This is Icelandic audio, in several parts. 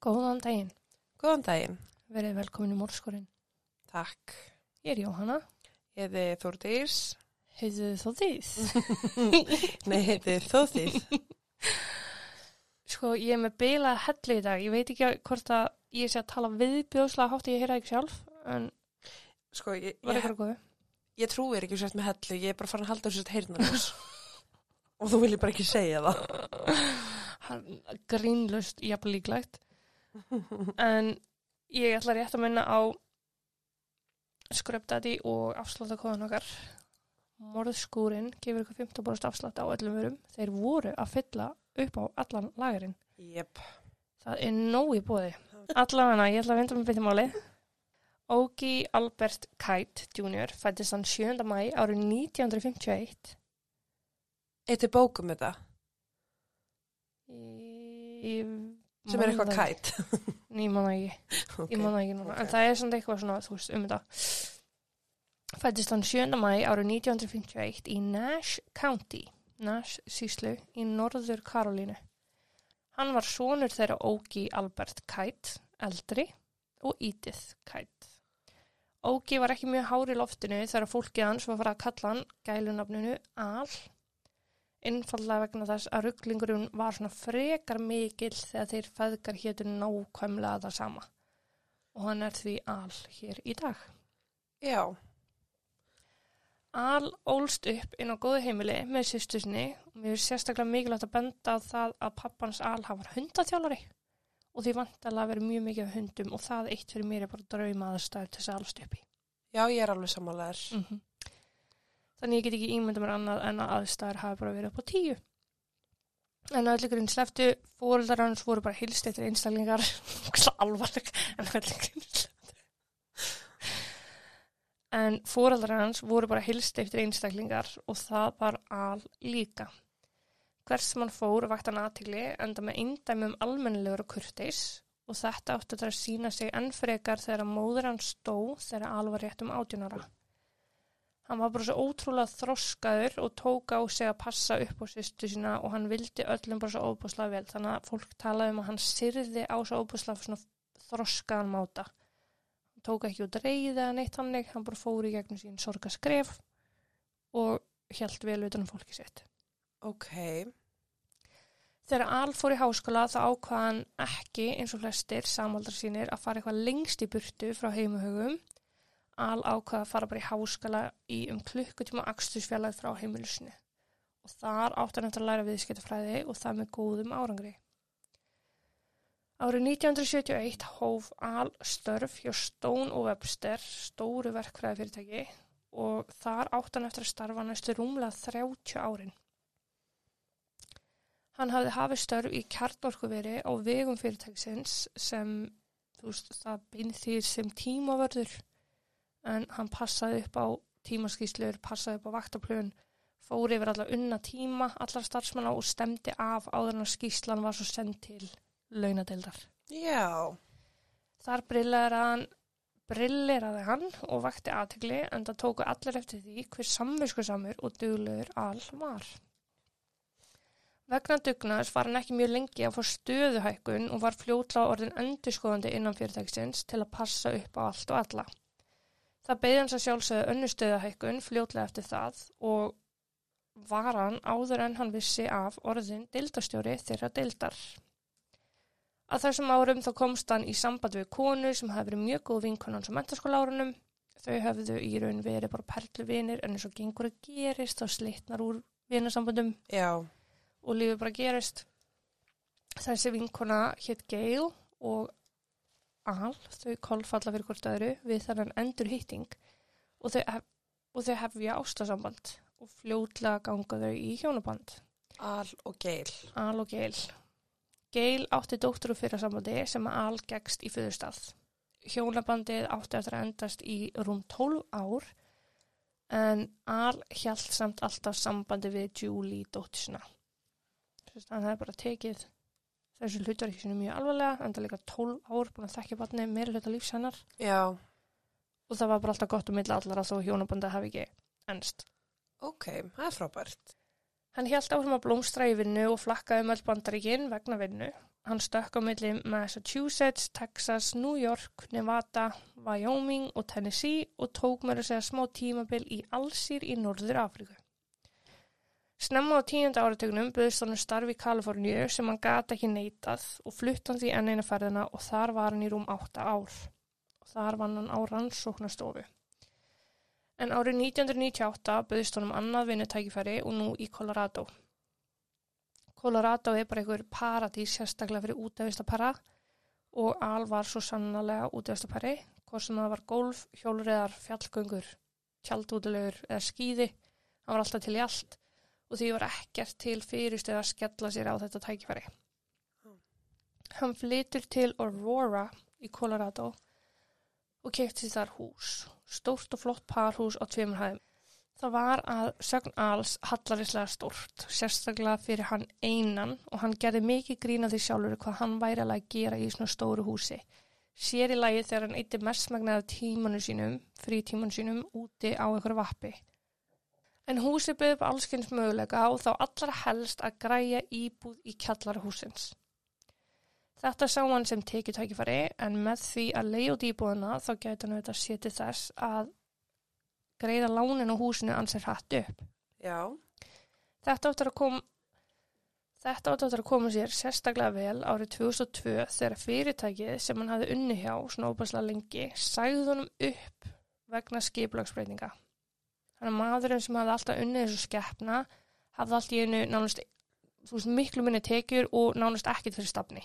Góðan daginn, Góðan daginn. verið velkomin í mórskorinn. Takk. Ég er Jóhanna, Ég heiti Þórdís. heiðu þó þið. Nei, heiti Þóðið. Sko, ég er með bilað hellu í dag. Ég veit ekki hvort að ég sé að tala viðbjóðslega hátt, ég heyra ekki sjálf, en Sko, ég, var eitthvað góðu. ég trúir ekki sért með hellu. Ég er bara farin að halda þessu heyrnarljós. Og þú viljið bara ekki segja það. Grínlust jafn líklegt. En ég ætla rétt að minna á skröpdati og afsláttakóðan okkar. Morðskúrin gefur ykkur 15% afslátt á öllum vörum. Þeir voru að fylla upp á allan lagarinn. Jep. Það er nóg í bóði. Allavega, ég ætla að vinda með byrjumáli. Ógi Albert Kite Jr. fættist hann 7. mæ árið 1951. Eitt er bókum þetta, Ég sem er eitthvað kætt. Ég man það ekki, Ok. ég man það ekki núna. ok. En það er svona eitthvað svona, þú veist, um þetta. Fættist hann 7. mæ árið 1951 í Nash County, Nash síslu í Norður Karolínu. Hann var sonur þeirra Ógi Albert Kite, eldri, og Edith Kite. Ógi var ekki mjög hár í loftinu þegar fólkið hans var að fara að kalla hann gælunafninu Al. Einfallega vegna þess að rugglingurinn var svona frekar mikill þegar þeir feðgar hétu nákvæmlega það sama. Og hann er því Al hér í dag. Já. Al ólst upp inn á góðu heimili með sýstu sinni og mér er sérstaklega mikilvægt að benda á það að pappans Al hafa hundaþjálari og því vantalega að vera mjög mikið af hundum og það eitt fyrir mér er bara drauma aðstæður til þess að alst upp í. Já, ég er alveg sammálaður. -hmm. Þannig ég get ekki ímynda mér annað en að aðstæður hafi bara verið upp á tíu. En að öllu grunn sleftu fóreldar hans voru bara hilst eftir einstaklingar alvarleg en öllu grunn sleftu. En fóreldar hans voru bara hilst eftir einstaklingar og það var al líka. Hvers sem hann fór vakti hann aðtigli enda með eindæmum almennilegur og kurteis og þetta átti að sína sig enn frekar þegar móður hans stó þegar al var rétt um átjónara. Hann var bara svo ótrúlega þroskaður og tók á sig að passa upp á sýstu sína og hann vildi öllum bara svo óbúslega vel. Þannig að fólk talaði um að hann syrði á svo óbúslega svona þroskaðan máta. Hann tók ekki út reyðið eða neitt hannig, hann bara fór í gegnum sín sorgaskref og held vel utan um fólki sitt. Ok. Þegar Al fór í háskóla þá ákvað hann ekki eins og flestir samaldar sínir að fara eitthvað lengst í burtu frá heimahögum Al ákvaða að fara bara í háskala í um klukkutíma axtursfjallag frá heimilusinu og þar átt hann eftir að læra viðskiptafræði og það með góðum árangri. Árið 1971 hóf Al störf hjá Stone og Webster, stóru verkfræði fyrirtæki og þar átt hann eftir að starfa næstu rúmlega 30 árin. Hann hafði hafið störf í kjarnorkuveri á vegum fyrirtæksins sem, þú veist, það bein því sem tímavörður en hann passaði upp á tímaskýslur, passaði upp á vaktaplön, fór yfir alla unna tíma, allar starfsmanna og stemdi af áður en að skýslan var svo sendt til launadeildar. Já. Þar brilleraði hann, brilleraði hann og vakti aðtegli en það tóku allir eftir því hver samviskusamur og duglegur all var. Vegna dugnaðs var hann ekki mjög lengi að fá stöðuhækkun og var fljótla orðin endurskoðandi innan fyrirtæksins til að passa upp á allt og alla. Það beði hans að sjálfsögðu önnustöðahækkun fljótlega eftir það og var hann áður en hann vissi af orðin deildastjóri þeirra deildar. Að þessum árum þá komst hann í samband við konu sem hefði verið mjög góð vinkonans á mentaskóla árunum. Þau hefðu í raun verið bara perluvinir en eins og gengur að gerist og slitnar úr vinasambandum Já. og lífið bara gerist. Þessi vinkona hétt Gail og Al, þau kolfalla fyrir hvort öðru við þannan endur hitting og þau, hef, og þau hefja ástasamband og fljótlega ganga þau í hjónaband. Al og Geil. Al og Gail. Gail átti dóttur úr fyrra sambandi sem Al gegst í föðustað. Hjónabandið átti eftir að endast í rúm 12 ár en Al hjælt samt alltaf sambandi við Julie dóttur sinna. Þannig að það er bara tekið þessu hlutverki sinu mjög alvarlega, enda líka 12 ár búin að þekkja barni meira hluta lífs hennar Já. og það var bara alltaf gott um milla allara þó hjónabandið hafi ekki ennst. Ok, það er frábært. Hann hélt áfram að blómstra í vinnu og flakkaði um öll bandaríkin vegna vinnu. Hann stökk á milli Massachusetts, Texas, New York, Nevada, Wyoming og Tennessee og tók mér að segja smá tímabil í Allsýr í Norður Afríku. Snemma á tíunda áratögnum byrðist hann um starf í Kaliforníu sem hann gata ekki neitað og flutt hann því enn eina ferðina og þar var hann í rúm átta ár. Og þar vann hann á rannsóknastofu. En árið 1998 byrðist hann um annað vinnutækifæri og nú í Colorado. Colorado er bara einhver paradís sérstaklega fyrir útæfistapara og Al var svo sannlega útæfistapari, hvort sem það var golf, hjólriðar, fjallgöngur, tjaldútilegur eða skýði, hann var alltaf til í allt og því var ekkert til fyrirstöð að skella sér á þetta tækifæri. Hann flytur til Aurora í Colorado og kefti þar hús, stórt og flott parhús á tveimur hæðum. Það var að sögn alls hallarislega stórt, sérstaklega fyrir hann einan og hann gerði mikið grína því sjálfur hvað hann væri að gera í svona stóru húsi. Sér í lagi þegar hann eitti mestmagnaði tímanu sínum, frí tímanu sínum, úti á einhverju vappi. En húsi byggði upp allskynns möguleika og þá allra helst að græja íbúð í kjallara húsins. Þetta sá hann sem tekið tækifæri en með því að leiða út íbúðuna þá gæti hann auðvitað setið þess að greiða lánin á húsinu ansið hratt upp. Já, Þetta áttur að koma Þetta áttur að koma sér sérstaklega vel árið 2002 þegar fyrirtækið sem hann hafði unni hjá óbærslega lengi sæði honum upp vegna skiplagsbreytinga. Þannig að maðurinn sem hafði alltaf unnið þessu skeppna hafði allt í einu nánast þú veist, miklu minni tekjur og nánast ekkert fyrir stafni.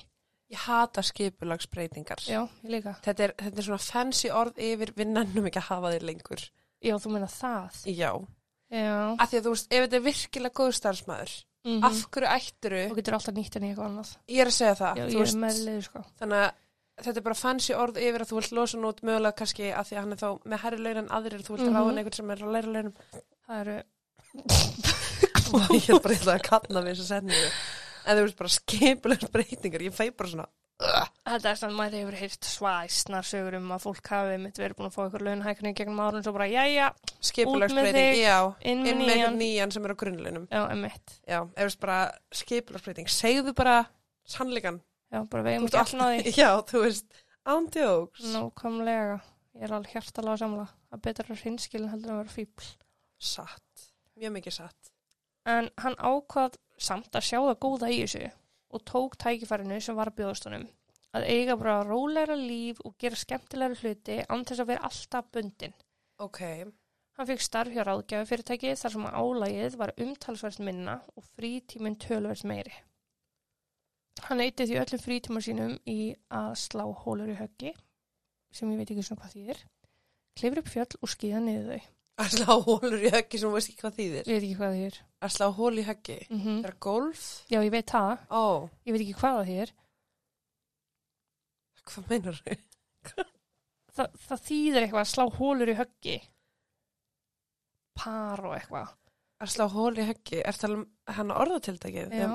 ég hata skipulagsbreytingar. Já, ég líka. Þetta er, þetta er svona fancy orð yfir við nennum ekki að hafa þér lengur. Já, þú meina það. Já. Já. Af því að þú veist, ef þetta er virkilega góð starfsmæður, Mm af hverju ætturu, Þú getur alltaf nýtt henni eitthvað annað. ég er að segja það, Já, veist, með leiður sko. þannig að þetta er bara fancy orð yfir að þú vilt losa nút mögulega kannski að því að hann er þá með herri laun en aðrir, þú vilt Mhm. ráða einhvern sem er á læra launum. Það eru, ég held bara eitthvað að kanna við þessu setningu. En þú veist bara skipulagsbreytingar, ég fæ bara svona, þetta er svona, maður hefur heyrt svæsnar sögur um að fólk hafi mitt verið búin að fá ykkur launhækning gegnum árun svo bara, jæja, skipulagsbreyting, þig, já, inn með einhvern nýjan. sem er á grunnlaunum. Já, emitt. Já, ef þú veist bara skipulagsbreyting, segðu bara sannleikan. Já, bara vegum ekki alltaf því. Já, þú veist, ándjóks. Nákvæmlega. Ég er alveg hjartalega samla. Er betra að hreinskilin heldur en að vera fíbl. Satt, mjög mikið satt. En hann ákvað samt að sjá það góða í þessu og tók tækifærinu sem var að bjóðast honum. Að eiga bara rólegra líf og gera skemmtilega hluti án þess að vera alltaf bundin. Ok, Hann fikk starf hjá ráðgjafi fyrirtæki þar sem að álagið var umtalsvært minna og frítíminn tölverð meiri. Hann eitið því öllum frítíma sínum í að slá hólur í höggi, sem ég veit ekki svona hvað þýðir, klifur upp fjöll og skýða niður þau. að slá hólur í höggi sem þú veist ekki hvað þýðir. Ég veit ekki hvað þýðir. Að slá hól í höggi. Mm Það er golf? Já, ég veit það. Ó, Ég veit ekki hvað það þýðir. hvað meinar þau? Þa, það þýðir eitthvað að slá hólur í höggi. Par og eitthvað. Að slá hól í höggi, er það hann orðatildakið? Já.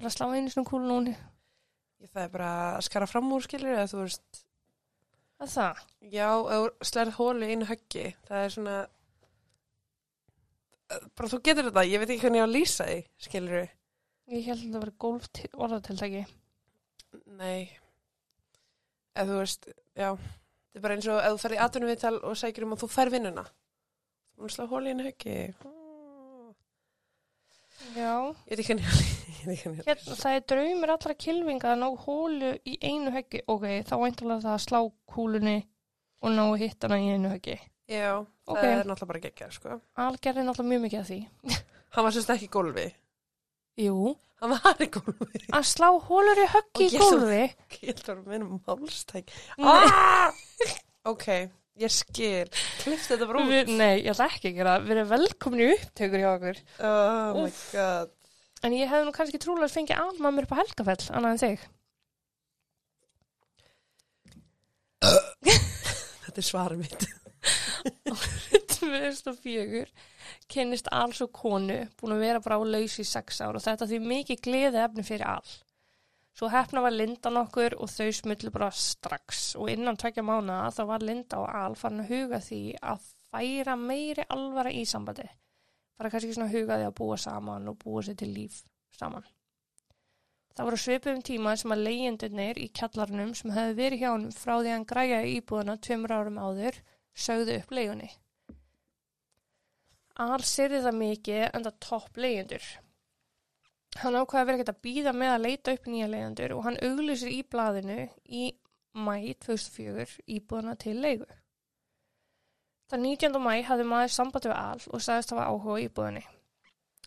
Er það að slá einu svona kúlu núni? Það er bara að skara fram úr skilur eða þú veist, Það er það. já, ef þú slærð hól í einu höggi, það er svona, bara þú getur þetta, ég veit ekki hvernig ég á að lýsa því, skilur Ég held að það var golf orðatiltæki. Nei, ef þú veist, já, þetta er bara eins og ef þú ferð í atvinnumviðtal og sækir um að þú fær vinnuna. Þú slá hól í einu höggi. Ég veit ekki að lýsa. Hérna, það er draumir allra kilvinga að ná hólu í einu höggi. Ok, þá væntalega það að slá kúlunni og ná hittana í einu höggi. Já, Ok. það er náttúrulega bara geggjað, sko. Algerði náttúrulega mjög mikið af því. Hann var sérst ekki í gólfi. Jú. Hann var í gólfi. Að slá hólur í höggi í gólfi. Ég held að vera með málstæk. Nei. Ah! ok, ég skil. Klift þetta bara út. Nei, ég ætla ekki að gera. það. Við erum velkomin í upptökur hjá okkur. Oh my god. En ég hefði nú kannski trúlega fengið alma mér upp á helgafell, annað en þig. Þetta er svarið mitt. 2004 kynnist alls og konu búin að vera bara á laus í sex ár og þetta því mikið gleði efni fyrir all. Svo hefna var Linda nokkur og þau smullu bara strax og innan tvekja mánuða þá var Linda og Al farin að huga því að færa meiri alvara í sambandi. Bara kannski svona hugaði að búa saman og búa sér til líf saman. Það voru svipum tíma sem að leyendurnir í kjallarnum sem hefði verið hjá hann frá því að hann græjaði íbúðuna tveimur árum áður sögðu upp leigunni. Al syrði það mikið en það topp leyendur. Hann ákvaði að vera ekkert að býða með að leita upp nýja leyendur og hann auglýsir í blaðinu í mæ 2004 íbúðuna til leigu. Það 19. mæ hafði maður sambandi við Al og sagðist að hafa áhuga í íbúðinni.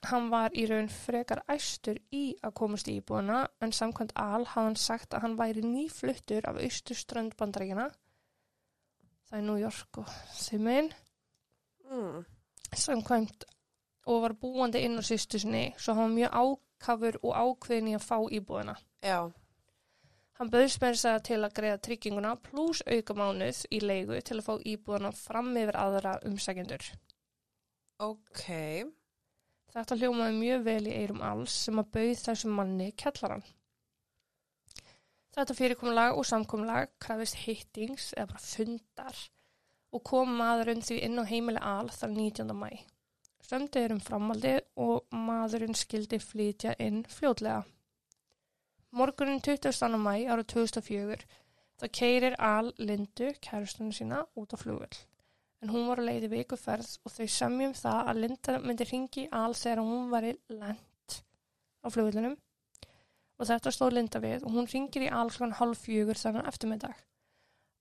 Hann var í raun frekar æstur í að komast í íbúðina en samkvæmt Al hafði hann sagt að hann væri nýfluttur af austurströnd bandaríkina. Það er New York og þeim einn Mm. samkvæmt og var búandi inn á sýstu sinni svo hann var mjög ákafur og ákveðin í að fá íbúðina. Já. Hann bauðst með þess að til að greiða trygginguna pluss aukamánuð í leigu til að fá íbúðina fram yfir aðra umsækjendur. Ok. Þetta hljómaði mjög vel í eirum alls sem að bauð þessum manni kellaran. Þetta fyrirkomulag og samkomulag krafist hittings eða bara fundar og kom maðurinn því inn á heimili al þar 19. mæ. Sömdið er um framaldið og maðurinn skildi flytja inn fljótlega. Morgunin 20. mæ ára 2004 þá keirir al Lindu, kærustunum sína, út á flugvöld en hún var að leiði vikuferð og þau semjum það að Linda myndi ringi al þegar hún var lent á flugvöldunum og þetta stóð Linda við og hún ringir í al svona halv fjögur þannig eftirmyndag.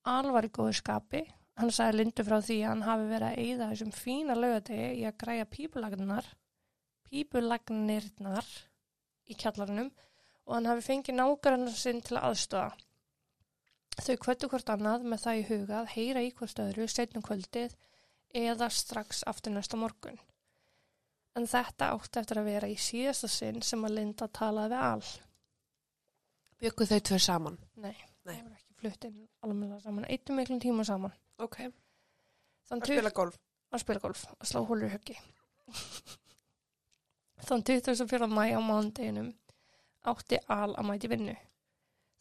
Al var í góðu skapi, hann sagði Lindu frá því að hann hafi verið að eyða þessum fína lögadegi í að græja pípulagnirnar í kjallarunum og hann hafi fengið nákvæmlega sinn til að aðstöða. Þau kvöttu hvort annað með það í huga að heyra í hvort öðru setnum kvöldið eða strax aftur næsta morgun. En þetta átti eftir að vera í síðasta sinn sem að Linda talaði við all. Byggu þau tvö saman. Nei, Nei. það var ekki flutt inn alveg saman, eittum miklum tíma saman. Ok. Þann Að spila golf. að spila golf, að slá hólur höggi. Þann 24. mæ á mándeginum átti Al að mæti vinnu.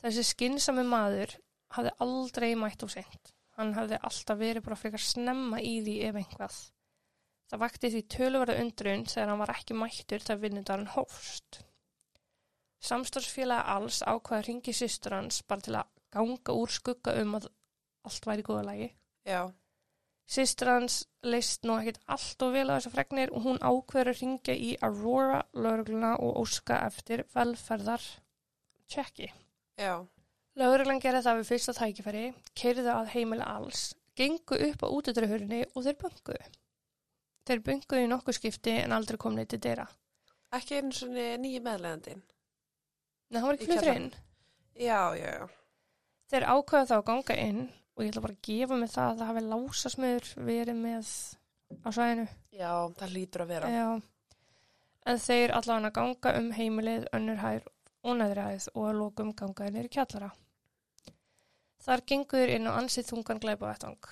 Þessi skynsami maður hafði aldrei mætt og seint. Hann hafði alltaf verið bara frekar snemma í því ef einhvað. Það vakti því töluverða undrun þegar hann var ekki mættur þegar vinnudarinn hófst. Samstarfsfélagi alls ákvaði að ringi systur hans bara til að ganga úr skugga um að allt væri góða lagi. Já. Sistur hans leist nú ekkert allt og vel á þessar fregnir og hún ákveður að ringja í Aurora laurugluna og óska eftir velferðar tjekki. Já. Lauruglan gerði það við fyrsta tækifæri, keiriðu að heimila alls, gengu upp á útidröðurinni og þeir bunguðu. Þeir bunguðu í nokkuð skipti en aldrei kom neitt til dyrra. Ekki einu svona nýju meðlegandinn. Nei, hann var ekki kjallarann. inn. Já, já, já. Þeir ákveða þá að ganga inn og ég ætla bara að gefa mig það að það hafi lásasmiður verið með á svæðinu. Já, það lítur að vera. Já, en þeir allan að ganga um heimilið, önnur hær og neðri hæð og að lokum gangaði neyri kjallara. Þar gengur inn á ansið þungan glæpa vettvang.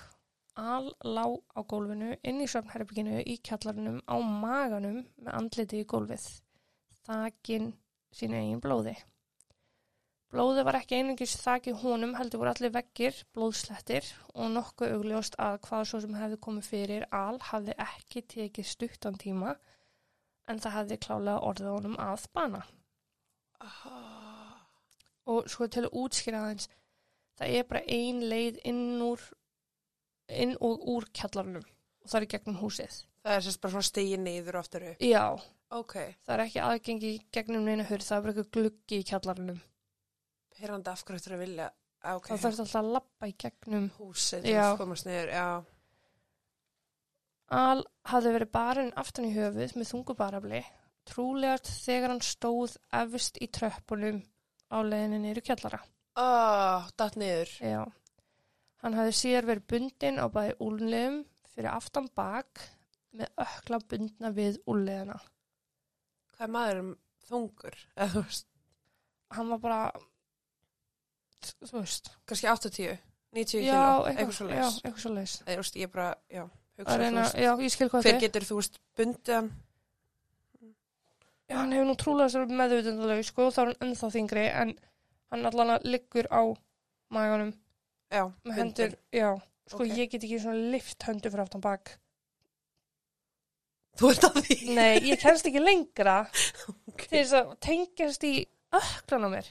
Al lá á gólfinu inn í söfnherbygginu í kjallarunum á maganum með andliti í gólfið. Þakin sín eigin blóði. Blóði var ekki einungis þakið honum heldur voru allir veggir, blóðslettir og nokkuð augljóst að hvað svo sem hefði komið fyrir al hafði ekki tekið stuttan tíma en það hefði klálega orðið honum að bana. Og svo til að útskýra aðeins, það er bara ein leið inn, úr, inn og úr kjallarunum og það er gegnum húsið. Það er sérst bara svona stegið niður og aftur upp. Já, Ok. það er ekki aðgengi gegnum neina hurð, það er bara eitthvað gluggi í kjallarunum. Hérandi af hverju þetta að vilja. Ah, Ok. Það þarf alltaf að lappa í gegnum Húsið til að komast niður. Já. Al hafði verið barinn aftan í höfuð með þungubarabli, trúlegast þegar hann stóð efst í tröppunum á leiðinni niður í kjallara. Ah, datt niður. Já. Hann hafði síðar verið bundin á bæði úlnlegum fyrir aftan bak með ökla bundna við úlnlegina. Hvað er maðurum þungur? Eða þú veist, Hann var bara, þú veist, kannski 80, 90 já, kíló, eitthvað, svo já, leis. eitthvað svo leis. Eða, þú veist, ég bara, já, hugsa, reyna, já, ég skil hvað hver þið. getur, þú veist, bundið hann? Já, hann hefur nú trúlega sér meðutundalau, sko, þá er hann ennþá þingri, en hann allan að liggur á maganum Já, með hendur, já, sko Ok. ég get ekki svona lift höndu fyrir aftan bak Þú ert að því. Nei, ég kennst ekki lengra Ok. til þess að tengjast í öklan á mér.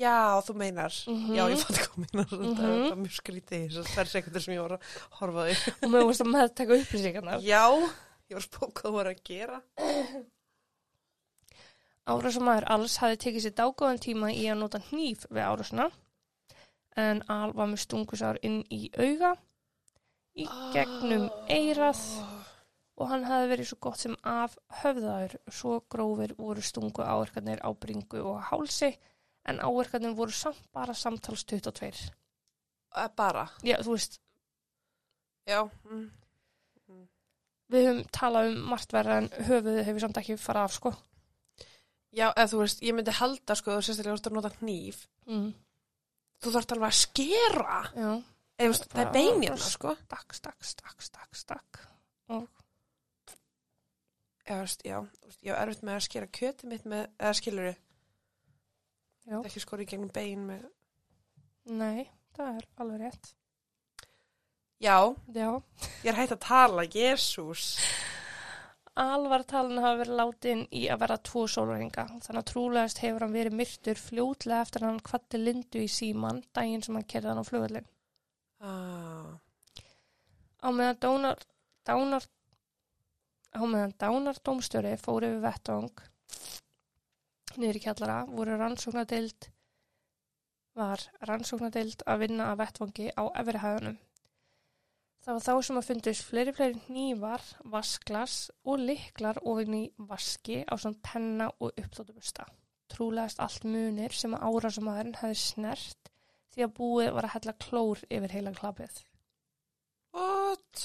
Já, þú meinar. Mhm. Já, ég fann hvað þú meinar. Þetta Mhm. er bara mjög skrítið þess að tvær sekundur sem ég var að horfa því. Og mér varst að meðtaka upplýsingarnar. Já, ég var að spóka hvað þú var að gera. Árásumæður alls hafði tekið sér dágóðan tíma í að nota hníf við árásuna en Al var með stungusár inn í auga, í gegnum eirað og hann hafði verið svo gott sem af höfðaður. Svo grófir voru stungu áverkarnir á bringu og hálsi en áverkarnir voru samt bara samtals 22. Uh, bara. Já, þú veist, Já. Mm. við höfum talað um margt verða en höfuðið hefur samt ekki farað af sko. Já, eða þú veist, ég myndi halda sko, þú sérstaklega þú ert að nota hníf. Mm. Þú þarft alveg að skera. Já, Eða, veist, það er Bara- bein hérna, sko. stakk, stakk, stakk, stakk, stakk. Veist, já, ég hef erfitt með að skera kjötið mitt með, eða skilur ég, Já. ekki skori í gegnum bein með, Nei, það er alveg rétt. já, Já. ég er hægt að tala, jésús. Alvar talin hafa verið látin í að vera tvo sólurringa. Þannig að trúlegast hefur hann verið myrtur fljótlega eftir hann kvatti Lindu í síman daginn sem hann kerði hann á flugvöldin. Ah, Á meðan dánar, dánar, á meðan dánar dómstjóri fór yfir vettvang niður í kjallara voru rannsóknadeild var rannsóknadeild að vinna að vettvangi á efrihæðunum. Það var þá sem að fundust fleiri fleiri nývar, vasklas og liklar ofin í vaski á svona penna og uppþóttubusta. Trúlegast allt munir sem að árásumæðurinn hefði snert því að búið var að hella klór yfir heila klapið what?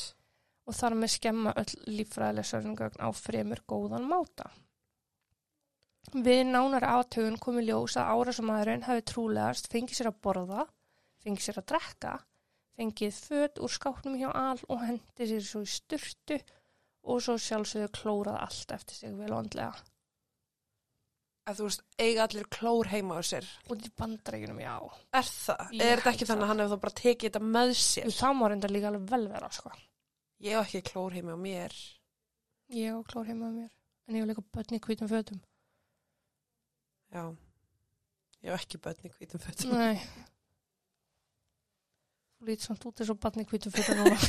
og þar með skemma öll líffræðileg sörnugögn á fremur góðan máta. Við nánari átögun komi ljós að árásumæðurinn hefði trúlegast fengið sér að borða, fengið sér að drekka, fengið föt úr skápnum hjá al og hendi sér svo í styrtu og svo sjálfsögðu klórað allt eftir sig vel og andlega. Að þú veist, eiga allir klór heima á sér. Og í bandreikunum, já. Er það? Ég er þetta ekki þannig að hann hefur þá bara tekið þetta með sér? Það má reynda líka alveg vel vera, sko. Ég hef ekki klór heima á mér. Ég og klór heima á mér. En ég hef líka börn í hvítum fötum. Já. Ég hef ekki börn í hvítum fötum. Nei. Þú lítið samt út eins og barn í hvítum fötum núna.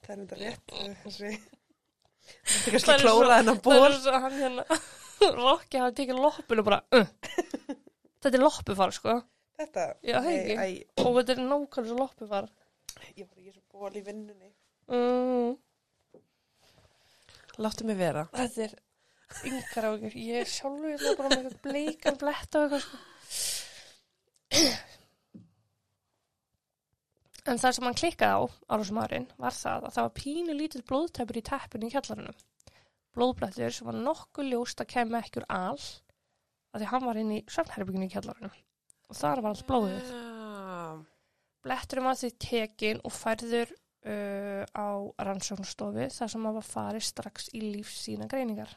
Það er þetta rétt. eh, Þessi. Þetta er kannski Það er klóra svo- en að Það ból. er svo hann hérna, Rokki hafi tekið loppinu og bara, uh. þetta er loppufar, sko. Þetta? Já, það Nei, ekki. æ, Og þetta er nákvæmlega loppufar. Ég var ekki svo ból í vinnunni. Mm. Láttu mig vera. Þetta er yngar á ykkur. Ég er sjálfur hérna bara með eitthvað bleikan blett á eitthvað, sko. En það sem hann klikkaði á, árásumæðurinn, var það að það var pínu lítill blóðtæpur í teppinu í kjallarunum. Blóðblættur sem var nokkuð ljóst að kemur ekki úr al, að því hann var inn í svefnherbygginu í kjallarunum. Og þar var allt blóðið. Bletturinn var því tekin og færður uh, á rannsóknstofu þar sem hann var farið strax í lífsýna greiningar.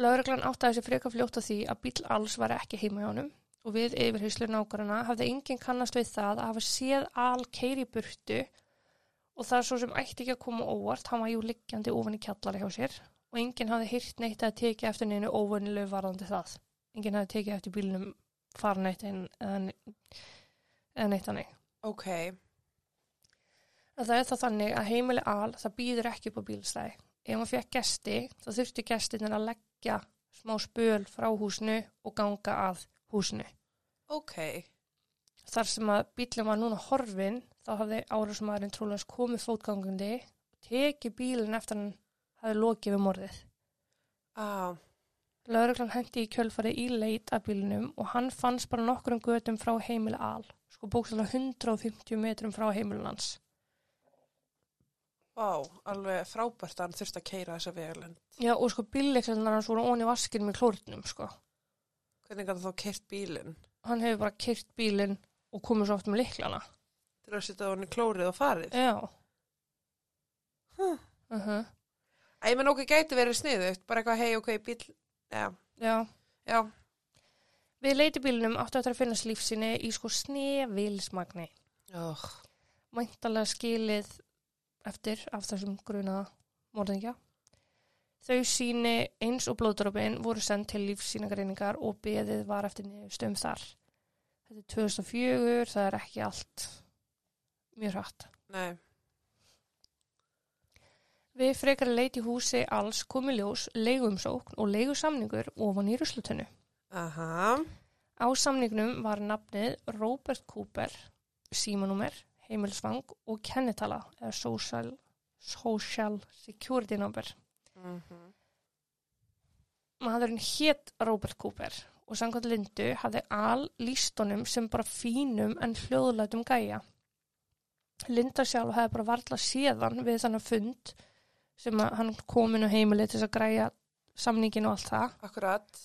Lauruglan áttaði sér freka fljótt á því að bíl alls var ekki heima hjá honum og við yfirheyslu nákvæmna hafði enginn kannast við það að hafa séð al keiri burtu og það er svo sem ætti ekki að koma óvart, hann var jú liggjandi ofan í kjallari hjá sér og enginn hafði hýrt neitt að tekið eftir neinu óvönilegu varðandi það. Enginn hafði tekið eftir bílnum farneitt en, eða, eða neitt hannig. ok. En það er það þannig að heimili al, það býður ekki upp á bílstæði. Ef maður fekk gesti, þá þurfti gestinir að leggja smá spöl frá húsinu og ganga að húsinu. Ok. Þar sem að bílum var núna horfin, þá hafði árásmaðurinn trúlega komið fótgangandi og tekið bílinn eftir hann hafði lokið við morðið. Ah, Lauruglan hendi í kjölfari í leit af bílinum og hann fannst bara nokkrum götum frá heimili al, sko bókstæðlega 150 metrum frá heimilin hans. Vá, alveg frábært að hann þurfti að keira þessa vegalend. Já, og sko bílleiklennar hans voru onni vaskinum í klórnum, sko. Hvernig gæti þá keirt bílinn? Hann hefur bara kyrt bílinn og komið svo oft með liklana. Til að setja hann í klórið og farið? Já. Huh. Uh -huh. Æ, menn okkur gæti verið sniðugt, bara eitthvað hei, ok, bíl, já, Já. já, Við leiti bílinum áttu að finnast lífsinni í sko snevilsmagni. Mæntalega skilið eftir af þessum gruna morðingja. Þau síni eins og blóðdrópin voru sendt til lífsýnagreiningar og beðið var eftir niðurstöðum þar. Þetta er 2004, það er ekki allt mjög hratt. Nei. Við frekar leit í húsi alls komi ljós, leigumsókn og leigusamningur ofan í ruslutunnu. Aha. Á samningnum var nafnið Robert Cooper, símanúmer, heimilsvang og kennitala eða social, social security number. Mm -hmm. Maðurinn hétt Robert Cooper og samkvæmt Lindu hafði al lístonum sem bara fínum en hljóðlætum gæja. Linda sjálf hefði bara varla séðan við þannig fund sem hann komin á heimilið til að græja samningin og allt það. Akkurat.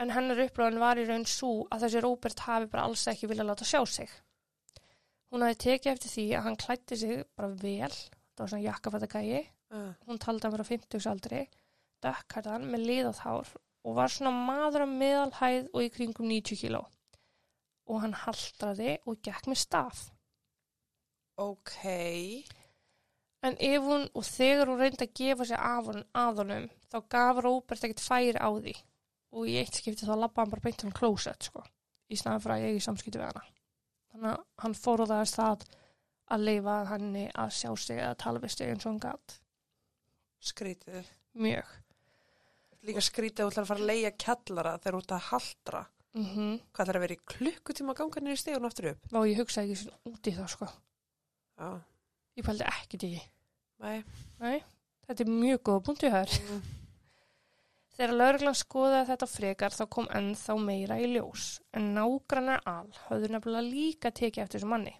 En hennar upplöðan var í raun svo að þessi Róbert hafi bara alls ekki vilja láta sjá sig. Hún hafi tekið eftir því að hann klætti sig bara vel, það var svona jakkafætta gæi, Uh. hún taldi hann vera á 50 aldri, dökkarðan með liðað hár og var svona maður af meðalhæð og í kringum 90 kíló. Og hann haldraði og gekk með staf. Ok. En ef hún, og þegar hún reyndi að gefa sig af honum, að honum, þá gaf Róbert ekkert færi á því. Og í eitt skipti þá labba hann bara beint hann klósett, sko. Í snæðan fyrir að ég í samskipti við hana. Þannig að hann fóruðaðist það að leifa henni að sjá sig eða tala við sig eins og hann gatt. Skrítið. Mjög. Líka skrítið að þú ætlar að fara að leia kjallara þegar þú ert að haldra. Mm Hvað ætlar að vera í klukkutíma að ganga niður stegun aftur upp? Vá, ég hugsaði ekki svona út í það, sko. Já. Ég pældi ekkert því. Nei. Nei, þetta er mjög góð punktu hér. Mm. Þegar lauruglan skoðaði þetta frekar þá kom ennþá meira í ljós. En nágrannar al höfðu nefnilega líka tekið eftir þessu manni.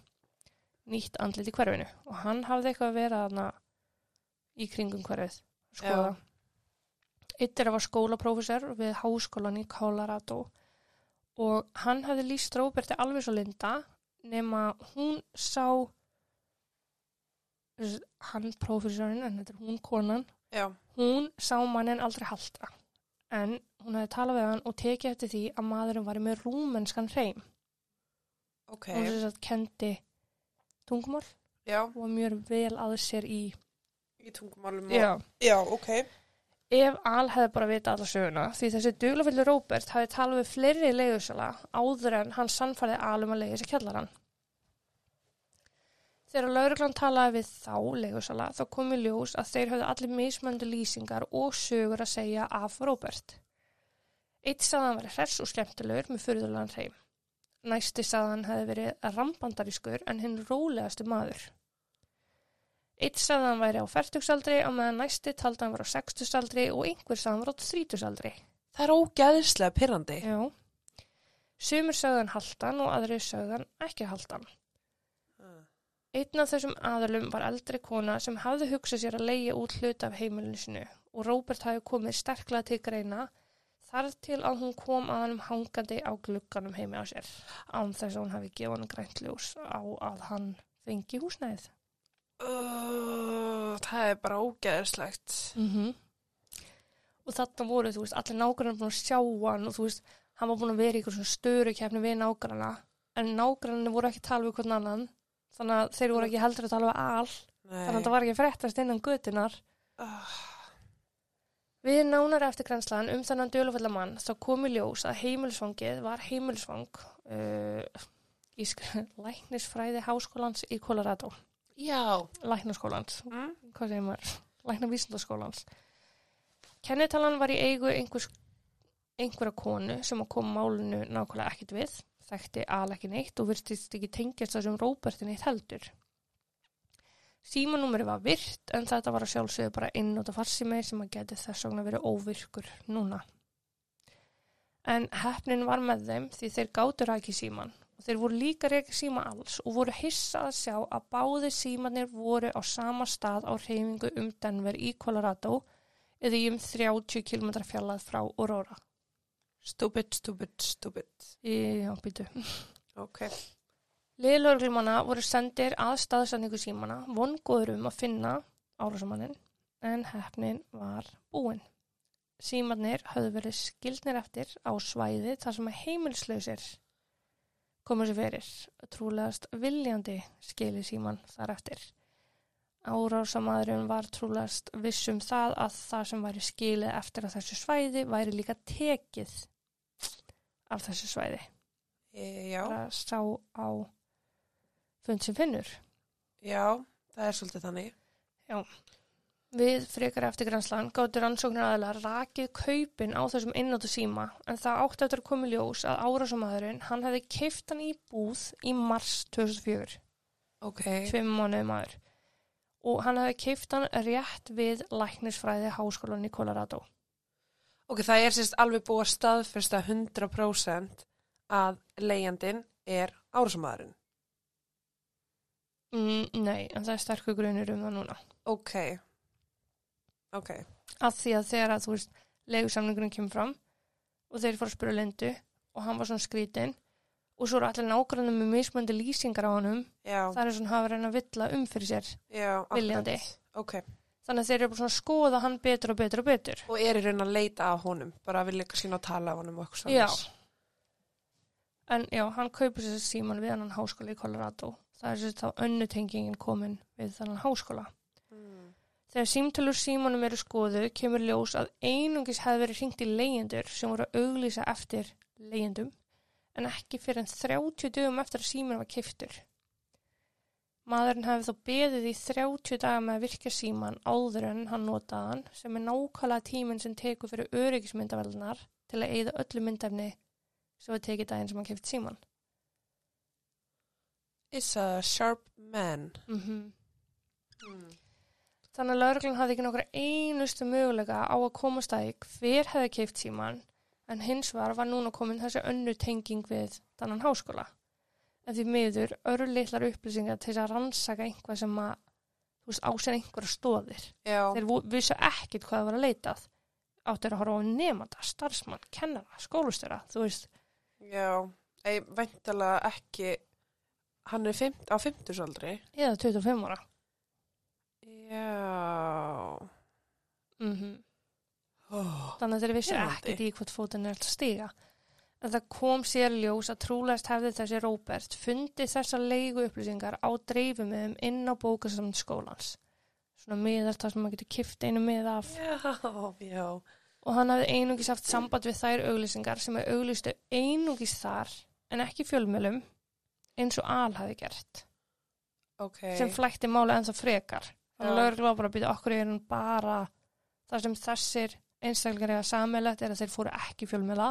Nýtt andlit í hverfinu. Og hann hafði eitthvað að vera þarna í kringum hverfið. Skoða. Að var skólaprófessor við háskólan í Colorado. Og hann hafði líst Róberti alveg svo linda nema hún sá hann prófessorinn, en þetta er hún konan Já. Hún sá mannin aldrei halda, en hún hefði talað við hann og tekið eftir því að maðurinn var með rúmenskan hreim. Ok. Hún sem sagt kendi tungumál Já. og mjög vel að sér í. Í tungumálum og... Já. Já, ok. Ef Al hefði bara vita alla söguna, því þessi duglafillu Róbert hefði talað við fleiri leiðusala áður en hann sannfærði Al um að leiða sér kjallarann. Þegar lauruglan talaði við þá leigusala þá kom í ljós að þeir höfðu allir mismöndu lýsingar og sögur að segja af Róbert. Eitt sagðan var hress og skemmtilegur með fyrirðulegan hreim. Næsti sagðan hefði verið rambandarískur en hinn rólegasti maður. Eitt sagðan væri á færtugsaldri og meðan næsti taldi hann var á sextusaldri og einhver sagðan var á þrítusaldri. Það er ógæðislega pyrrandi. Já. Sumur sagðan haldan og aðri sagðan ekki haldan. Einn af þessum aðalum var eldri kona sem hafði hugsað sér að leigja út hlut af heimilinu sinu og Róbert hafi komið sterklega til greina þar til að hún kom að hann hangandi á glugganum heimi á sér án þess að hún hafi gefað hann grænt ljós á að hann fengi húsnæðið. Uh, það er bara ógæðislegt. Mm Og þarna voru, þú veist, allir nágrannar búin að sjá hann og þú veist, hann var búin að vera í einhver svona störu kefni við nágranna en nágrannir voru ekki tala við hvern annan þannig að þeir voru ekki heldur að tala við all Nei. þannig að það var ekki að fréttast innan götunar Uh, Við nánar eftir grænslan um þennan dölufalla mann þá kom í ljós að heimilisfangið var heimilisfang uh, í læknisfræði háskólans í Colorado. já. Læknaskólans, Mm? hvað segir maður? Læknavísindaskólans. Kennitalan var í eigu einhvers, einhverja konu sem að koma málinu nákvæmlega ekkit við, þekkti al ekki neitt og virtist ekki tengjast þessum Róbertin eitt heldur. Símanúmeri var virt en þetta var að sjálfsögðu bara einnóta farsími sem að geti þess vegna verið óvirkur núna. En hefnin var með þeim því þeir gátur ekki síman og þeir voru líka reykja síma alls og voru hissa að sjá að báði símanir voru á sama stað á reyfingu um Denver í Colorado eða í um 30 km fjallað frá Aurora. Stupid, stupid, stupid. Já, býtu. Ok. Liðlörglumanna voru sendir að staðsendingu símana, vongóður um að finna árásamannin, en hefnin var búin. Símanir höfðu verið skildnir eftir á svæði þar sem heimilslausir koma sér fyrir. Trúlegast viljandi skili síman þar eftir. Árásamadurinn var trúlegast vissum það að það sem væri skilið eftir að þessu svæði væri líka tekið af þessu svæði. E, já, Bara sá á fund sem finnur. já, það er svolítið þannig. Við frekar eftir grænslan gáttur rannsóknar aðeila rakið kaupin á þessum einnáttu síma en það átti eftir að koma ljós að árásamadurinn hann hefði keift hann í búð í mars 2004, Ok, tveim mánuði maður og hann hefði keift hann rétt við læknisfræði háskólan í Colorado. Ok, það er sérst alveg búið að staðfesta 100% að leigjandin er árásamadurinn. Mm, nei, en það er sterkur grunur um það núna. Ok, ok, Af því að þegar að þú veist, leigusamningurinn kemur fram og þeir fóru að spura Lindu og hann var svona skrítin og svo eru allir nákvæmlega með mismöndi lýsingar á honum já, það er svona hafa reyna að villa um fyrir sér viljandi. Ok, þannig að þeir eru bara svona að skoða hann betur og betur og betur og er í raun að leita að honum, bara að vilja ekki sína að tala af honum og eitthvað Já. svoleiðis. en já, hann kaupir sér síman við hann háskóla í Colorado það er sér þá önnutengingin komin við þannig háskóla Mm. þegar símtölur símanum eru skoðu kemur ljós að einungis hefði verið hringt í leyendur sem voru að auglýsa eftir leyendum en ekki fyrir en 30 dögum eftir að síman var kiftur Maðurinn hefði þó beðið í 30 daga með að virka síman áður en hann notaði hann sem er nákvæmlega tíminn sem tekur fyrir öryggismyndaveldunar til að eyða öllu myndefni sem var tekið daginn sem hann kipt síman. Is a sharp man. Mm Mm. Þannig að lauruglan hafði ekki nokkra einustu mögulega á að komast að því hver hefði keift síman en hins var var núna komin þessi önnu tenging við þannan háskóla. En því miður örlitlar upplýsingar til að rannsaka einhvað sem að, ásinn einhverja stóðir. Já, Þeir vissu ekkit hvað það var að leitað. Áttir að horfa á nefnda, starfsmann, kennara, skólustjóra, þú veist. já, ei, væntalega ekki, hann er fimt, á fimmtusaldri. Eða 25 ára. Já, Mm oh. Þannig að þeir vissu ekkit í hvort fótinn er alltaf stiga. En það kom sér ljós að trúlegast hefði þessi Róbert fundið þessar leigu upplýsingar á dreifumöðum inn á bókasamn skólans. Svona miðar það sem maður getur kift einu mið af. já, já, Og hann hafði einungis haft samband við þær auglýsingar sem er auglýstu einungis þar en ekki fjölmjölum eins og Al hafi gert. ok. Sem flækti máli ennþá frekar. Þannig Já. að lögreglu var bara að byrja okkur í hann bara það sem þessir einstaklingar eða sammeilegt er að þeir fóru ekki fjölmjöla.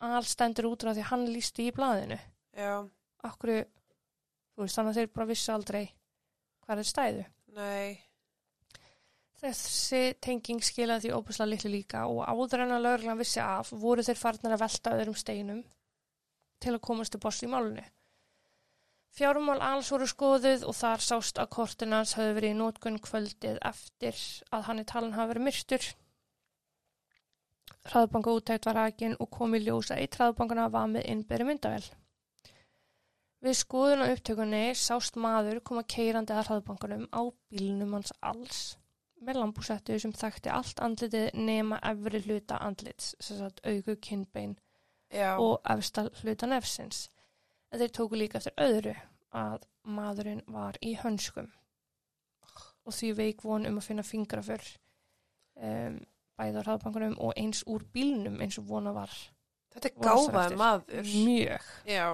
Al stendur út frá því hann lísti í blaðinu. Já, Okkur, þannig að þeir bara vissu aldrei hvað er stæðu. nei, Þessi tenging skilaði því óbúslega litlu líka og áður en að lögreglan vissi af voru þeir farnar að velta öðrum steinum til að komast til boss í málunni. Fjármál alls voru skoðuð og þar sást að kortinans höfðu verið í nótgunn kvöldið eftir að hann í talan hafi verið myrtur. Hraðbanka úttækt var rækin og kom í ljós að eitt hraðbankana var með innberi myndavel. Við skoðun á upptökunni sást maður koma keirandi að hraðbankanum á bílnum hans alls með lambúsettu sem þekkti allt andlitið nema efri hluta andlits, sem sagt augu, kinnbein já, og efsta hluta nefsins. En þeir tóku líka eftir öðru að maðurinn var í hönskum og því veik von um að finna fingraför um, bæði á hraðbankunum og eins úr bílnum eins og vona var þetta er eftir? maður. mjög. Já,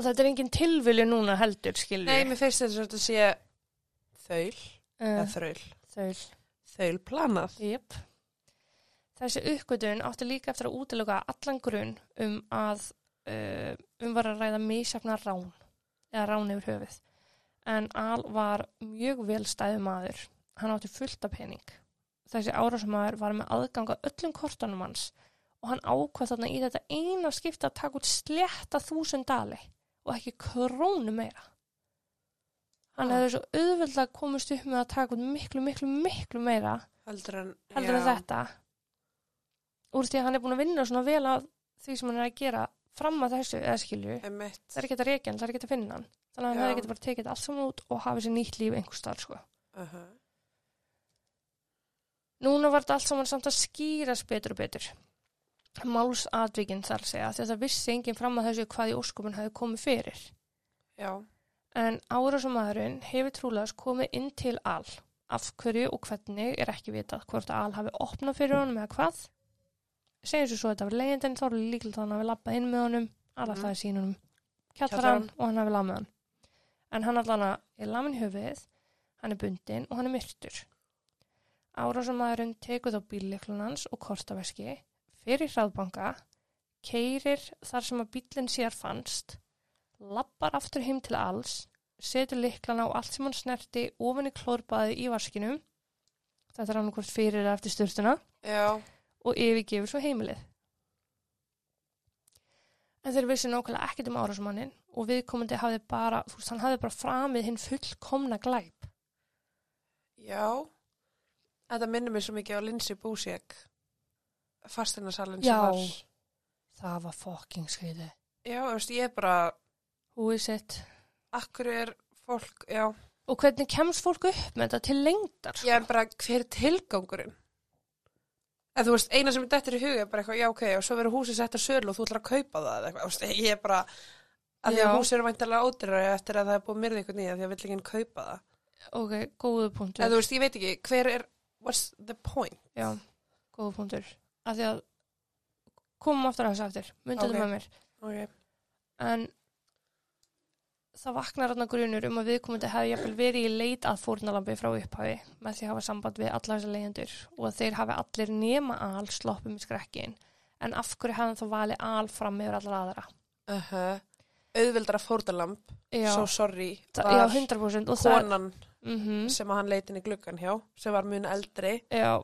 Og þetta er engin tilvilju núna heldur, skilju. nei, mér finnst þetta að sé þaul, eða uh, þraul, þaul. þaul planað. Jep. Þessi uppgötun átti líka eftir að útiloka allan grunn um að uh, um var að ræða misjafna rán eða rán yfir höfuð. En Al var mjög vel stæðu maður. Hann átti fullt af pening. Þessi árásmaður var með aðgang að öllum kortunum hans og hann ákvað þarna í þetta eina skipta að taka út slétta þúsund dali og ekki krónu meira. Hann Ah. hefði svo auðveldlega komist upp með að taka út miklu, miklu, miklu meira Heldur en, heldur en þetta úr því að hann er búin að vinna svona vel að því sem hann er að gera fram að þessu eða skilju, það er ekki að reykja hann, það er ekki að finna hann þannig að hann Já. hefði getið bara tekið allt saman út og hafið sér nýtt líf einhver starf sko. Uh núna var þetta allt saman samt að skýrast betur og betur málsatvíkinn þar að segja að það vissi enginn fram að þessu hvað í óskupun hafi komið fyrir. Já. En árásumæðurinn hefur trúlega komið inn til all. Af hverju og hvernig er ekki vitað hvort að all hafi opnað fyrir honum eða hvað. Segjum svo svo að þetta var leiðindin þá er líklega þannig að hann hafi lappað inn með honum, alla Mhm. það er sínunum kjallarann Kjallarann. og hann hafi lamið hann. En hann allan er lamin í höfuðið, hann er bundin og hann er myrtur. Árásumæðurinn tekur þá bílleiklun hans og kortaveski fyrir hraðbanka, keirir þar sem að bílinn sér fannst, lappar aftur heim til alls, setur liklana á allt sem hann snerti ofan í klórbaði í vaskinum, þetta er hann hvort fyrir eftir styrtuna, Já. og yfirgefur svo heimilið. En þeir vissi nákvæmlega ekkert um árásmannin og viðkomandi hafði bara, þú veist, hann hafði bara framið hinn fullkomna glæp. Já. Þetta minnir mér svo mikið á Lindsay Búsík. Fastinarsalinn sem Já. var. Það var fucking skriðið. Já, þú veist, ég er bara, Who is it? akkur er fólk, já. Og hvernig kemst fólk upp með þetta til lengdar? Sko? Ég er bara, hver er tilgangurinn? En þú veist, eina sem er dettur í huga er bara eitthvað, já, ok, og svo verður húsið sett að sölu og þú ætlar að kaupa það eða eitthvað. Ég er bara, að því að Já. húsið eru væntalega ódýrari eftir að það er búið myrðið eitthvað nýja því að vill ekki kaupa það. Ok, góðu punktur. En þú veist, ég veit ekki, hver er, what's the point? Já, góðu punktur. Af því að komum aftur að þessu aftur, myndið Ok. okay. með mér. Ok, En það vaknar þarna grunur um að viðkomandi hefði jafnvel verið í leit að fórnalambi frá upphafi með því að hafa samband við alla þessar leyendur og að þeir hafi allir nema al sloppum í skrekkin. En af hverju hefði hann þá valið al fram yfir allar aðra? uh auðveldara fórdalamb, Já, so sorry, það, já 100% og það... konan Mm sem að hann leitin í gluggan hjá, sem var mun eldri. Já,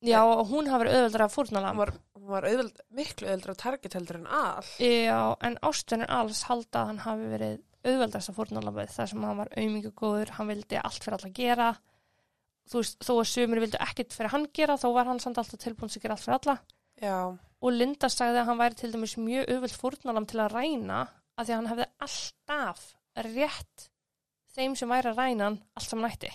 já, og hún hafi verið auðveldra að fórnalamb. Hún var, hún var auðveld, miklu auðveldara target heldur en all. Já, en ástunir alls halda að hann hafi verið auðveldasta fórnalambið þar sem hann var auðmikið góður, hann vildi allt fyrir alla gera. Þú veist, þó að sumir vildi ekkert fyrir hann gera, þá var hann samt alltaf tilbúin sem gera allt fyrir alla. Já, og Linda sagði að hann væri til dæmis mjög auðveld fórnalamb til að ræna að því að hann hefði alltaf rétt þeim sem væri að ræna hann allt sem hann ætti.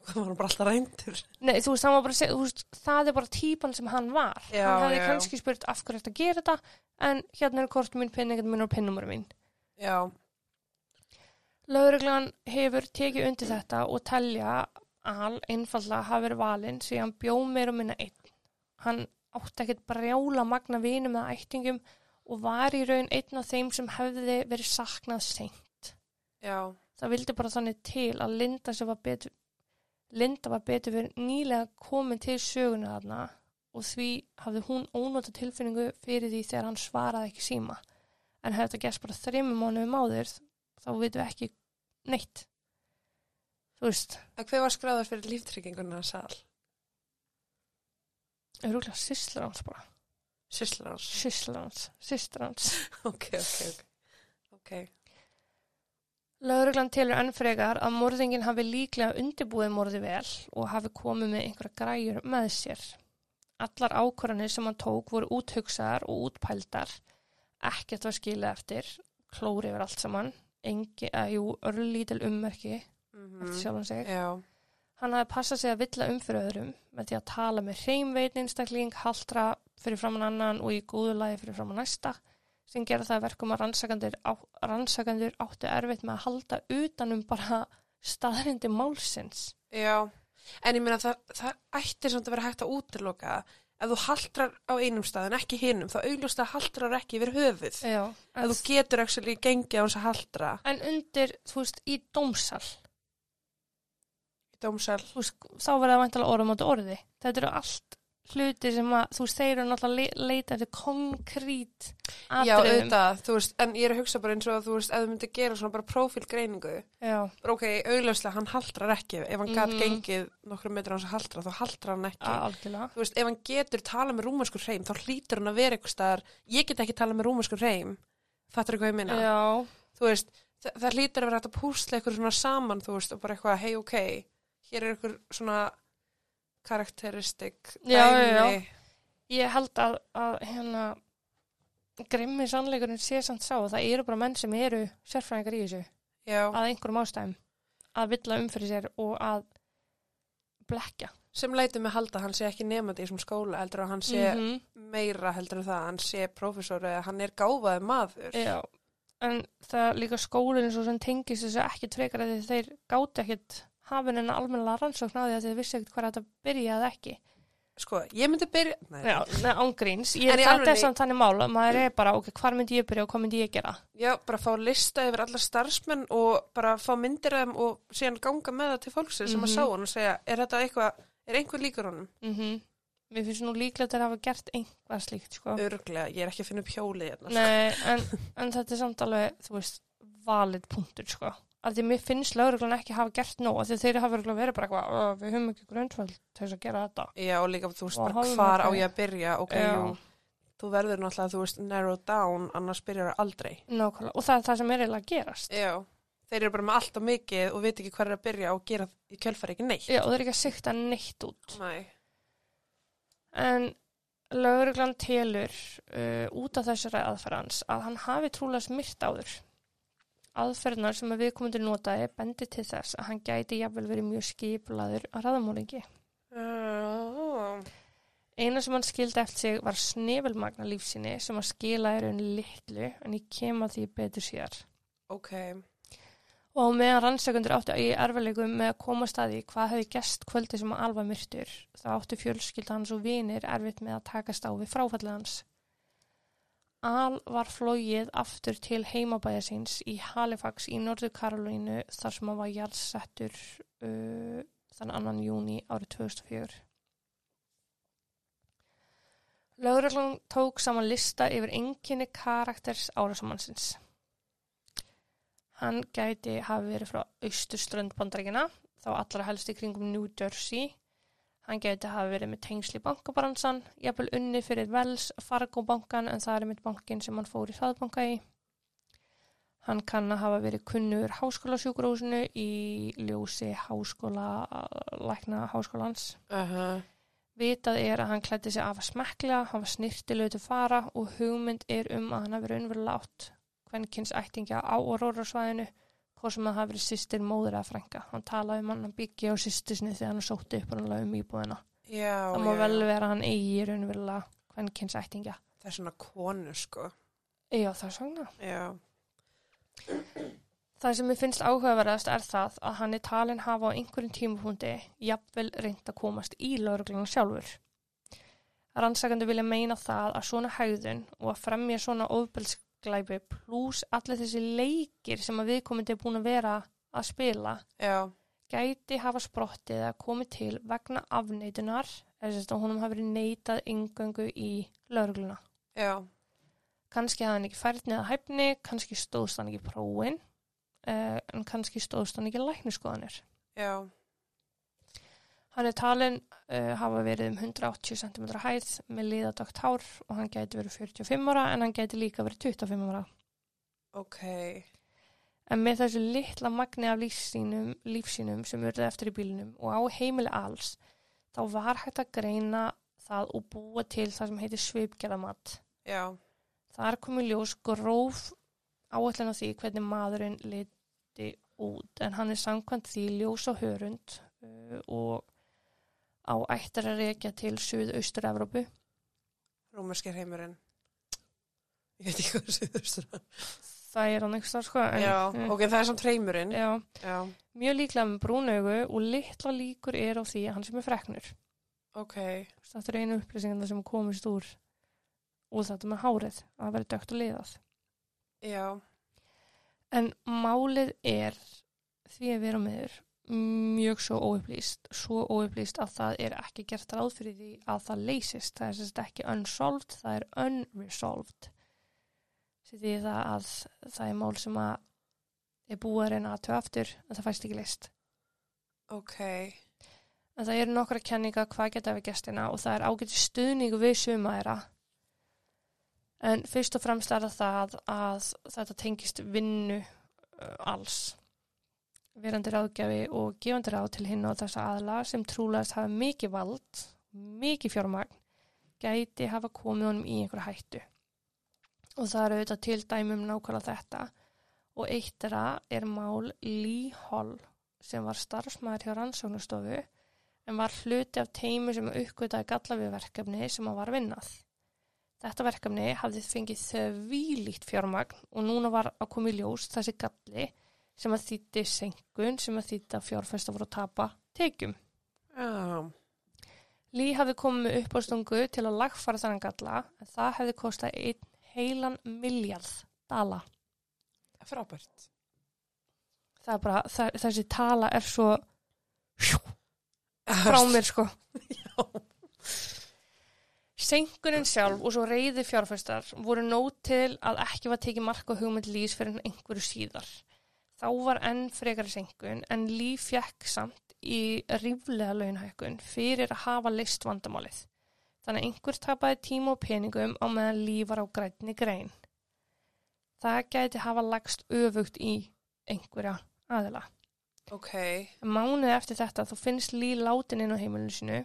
það var hann bara alltaf reyndur. Nei, þú veist, hann bara að þú veist, það er bara típan sem hann var. Já, hann hefði já. kannski spurt af hverju þetta gera þetta, en hérna er kortum mín, penningarnir mín og pennumarum mín. Já, Lauruglan hefur tekið undir þetta og telja al einfallega hafi verið valinn því hann bjó meir og minna einn. Hann átti ekkert brjála magna vinum eða ættingum og var í raun einn af þeim sem hefði verið saknað seint. já, Það vildi bara þannig til að Linda sem var betur Linda var betur fyrir nýlega komin til söguna þarna og því hafði hún ónóta tilfinningu fyrir því þegar hann svaraði ekki síma. En hefði þetta gæst bara þreymum mánuðum áður þá veitum við ekki neitt. Þú veist, en hver var skráður fyrir líftrygginguna sal? öruglega sýslar hans bara. Hans, sýslar hans. Ok, ok, ok. Ok, Lauruglan telur enn frekar að morðingin hafi líklega undirbúið morði vel og hafi komið með einhverja græjur með sér. Allar ákvarðanir sem hann tók voru úthugsaðar og útpældar. Ekkert var skilið eftir, klóri yfir allt saman, engi, að jú, örlítil ummerki mm eftir sjálfan sig. Já, Hann hafi passað sig að villa um fyrir öðrum með því að tala með hreimveitin einstakling, haldra fyrir framann annan og í góðu lagi fyrir framann næsta sem gera það að verkum að rannsakandur, á, rannsakandur áttu erfitt með að halda utanum bara staðrindi málsins. já. En ég meina það, það ættir samt að vera hægt að útiloka ef þú haldrar á einum stað en ekki hinnum, þá augljóst að haldrar ekki yfir höfuð. Já, Ef þú getur ekki gengið á hans að haldra en undir, þú veist, í dómsal, í dómsal. þá verða það væntalega orða móti orði. Þetta eru allt hluti sem að, þú veist, þeir eru náttúrulega le leita eftir konkrít Já, atriðum. auðvitað, þú veist, en ég er að hugsa bara eins og að þú veist, ef þú myndir gera svona bara prófílgreiningu, Já, bara ok, augljóslega, hann haldrar ekki, ef hann gat Mhm. gengið nokkrum metrar hans að haldra, þá haldrar hann ekki. algjörlega. Þú veist, ef hann getur talað með rúmanskur hreim, þá hlýtur hann að vera eitthvað staðar, ég get ekki talað með rúmanskur hreim, fattur hvað ég minna? Já, Þú veist, það, það hlýtur að vera hægt að púsla eitthvað svona saman, þú veist, og bara eitthvað, hei, ok, hér er eitthvað svona karakteristik, Já, já, já. Ég held að, að hérna grimmi sannleikurinn sé samt sá að það eru bara menn sem eru sérfræðingar í þessu já, að einhverjum ástæðum að villa um fyrir sér og að blekja sem lætur mig halda að hann sé ekki nefandi í þessum skóla heldur að hann sé Mhm. meira heldur en það, hann sé prófessor eða hann er gáfaði maður. Já, en það líka skólinn svo sem tengist þessu ekkit frekar að þeir gáti ekkit hafinn en almennilega rannsókn á því að þeir vissi ekkit hvað þetta byrjaði ekki. Sko, ég myndi byrja, nei, Já, neða ángríns. Ég, í þetta er samt þannig mál að maður er bara, ok, hvar myndi ég byrja og hvað myndi ég gera? já, bara fá lista yfir alla starfsmenn og bara fá myndir af þeim og síðan ganga með það til fólksins sem að Mhm. sá hann og segja, er þetta eitthvað, er einhver líkur honum? Mm Mér finnst nú líklegt að hafa gert einhvað slíkt, sko. Örglega, ég er ekki að finna upp hjólið hérna. sko. Nei, en, en þetta er samt alveg, þú veist, valid punktur, sko. Af því mér finnst lauruglan ekki hafa gert nóg, því þeir hafa verið bara eitthvað, "Ö, við höfum ekki grundvöld til þess að gera þetta. Já, og líka, þú veist, bara hvar á ég að byrja, ok, þú verður náttúrulega, þú veist, narrow down, annars byrjar það aldrei. Nákvæmlega, og það er það sem er eiginlega að gerast. Já, þeir eru bara með allt og mikið og veit ekki hvað er að byrja og gera í kjölfari ekki neitt. Já, og það er ekki að sikta neitt út. Nei. En lauruglan telur uh, út af þessari aðferðans að hann hafi trúlega smyrt áður. Aðferðnar sem að viðkomundur notaði bendi til þess að hann gæti jafnvel verið mjög skiplaður að raðamólingi. Uh, Eina sem hann skildi eftir sig var snefilmagna lífsinni sem að skila er unni litlu en ég kem að því betur síðar. ok, Og meðan rannsakundur áttu í erfileikum með að koma staði hvað hefði gest kvöldi sem að alva myrtur, þá áttu fjölskylda hans og vinir erfitt með að takast á við fráfallið hans. Al var flóið aftur til heimabæja síns í Halifax í Norður Karolínu þar sem hann var jarðsettur uh, þann annan júni árið 2004. Lögreglan tók saman lista yfir enginni karakters árásamannsins. Hann gæti hafi verið frá austurströnd bandaríkina, þá allra helst í kringum New Jersey. Hann gæti hafi verið með tengsli bankabransan, jafnvel unni fyrir Wells Fargo bankan en það er mitt bankin sem hann fór í hraðbanka í. Hann kann að hafa verið kunnur háskólasjúkurhúsinu í ljósi háskóla, lækna háskólans. uh Vitað er að hann klætti sig af að smekla, hann var snirtilegu til fara og hugmynd er um að hann hafi verið unnverulega átt kvenkins ættingja á Aurora-svæðinu, hvað sem að hafi verið sýstir móður eða frænka. Hann talaði um hann að byggja á sýstisni þegar hann sótti upp hann um íbúðina. já, það má já, vel vera hann eigi unnverulega kvenkins ættingja. Það er svona konu, sko. Já, það er svona. Já, Það sem mér finnst áhugaverðast er það að hann er talin hafa á einhverjum tímapunkti jafnvel reynd að komast í lauruglunum sjálfur. Rannsakandi vilja meina það að svona hægðun og að fremja svona ofbelsklæpi pluss allir þessi leikir sem að viðkomandi er búin að vera að spila já, gæti hafa sprottið að komið til vegna afneitunar eða honum hafi verið neitað yngöngu í laurugluna. já, Kanski hafði hann ekki færni eða hæfni, kannski stóðst hann ekki prófin, uh, en kannski stóðst hann ekki lækniskoðanir. já, Hann er talin uh, hafa verið um 180 cm hæð með liðadögt hár og hann gæti verið 45 ára en hann gæti líka verið 25 ára. ok, En með þessu litla magni af lífsínum, lífsínum sem urði eftir í bílunum og á heimili alls, þá var hægt að greina það og búa til það sem heitir svipgerðamatt. já, Þar kom í ljós gróf áætlun á því hvernig maðurinn liti út en hann er samkvæmt því ljós á hörund uh, og á ættar að reykja til Suðaustur-Evrópu. rómerskir heimurinn. Ég veit ekki hvað er Það er hann einhverstað sko. en- Já, ok, það er samt heimurinn. Já, Já, mjög líklega með brúnaugu og litla líkur er á því að hann sem er freknur. ok, Þetta er einu upplýsinganda sem komist úr og þetta með hárið, að verið dögt og liðað. já, En málið er því að vera meður mjög svo óupplýst, svo óupplýst að það er ekki gert ráð fyrir því að það leysist. Það er sérst ekki unsolved, það er unresolved. Því það að það er mál sem að er búið að reyna að töða aftur en það fæst ekki leist. ok, En það eru nokkra kenninga hvað geta við gestina og það er ágæti stuðningu við suma þeirra. En fyrst og fremst er það að þetta tengist vinnu uh, alls. Verandi ráðgjafi og gefandi ráð til hinn og þessa aðla sem trúlegast hafa mikið vald, mikið fjármagn, gæti hafa komið honum í einhverja hættu. Og það eru auðvitað til dæmum nákvæmlega þetta og eitt þeirra er mál Lee Hall sem var starfsmæður hjá rannsóknastofu en var hluti af teimi sem uppgötaði galla við verkefni sem að var vinnað. Þetta verkefni hafði fengið þvílíkt fjármagn og núna var að koma í ljós þessi galli sem að þýtti senkun sem að þýtti að fjárfesta voru að tapa tekjum. Já, Lí hafði komið með uppástungu til að lagfara þannig galla en það hefði kostað einn heilan miljard dala. frábært. Það er bara, það, þessi tala er svo frá mér sko. Já. Senkunin sjálf og svo reyði fjárfæstar voru nót til að ekki var tekið marka hugmynd lýs fyrir einhverju síðar. Þá var enn frekari senkun en Lý fjekk samt í ríflega launhækkun fyrir að hafa list vandamálið. Þannig einhver tapaði tíma og peningum á meðan Lý var á grænni grein. Það gæti hafa lagst öfugt í einhverja aðila. Ok, Mánuði eftir þetta þá finnst Lý látin inn á heimilinu sinu.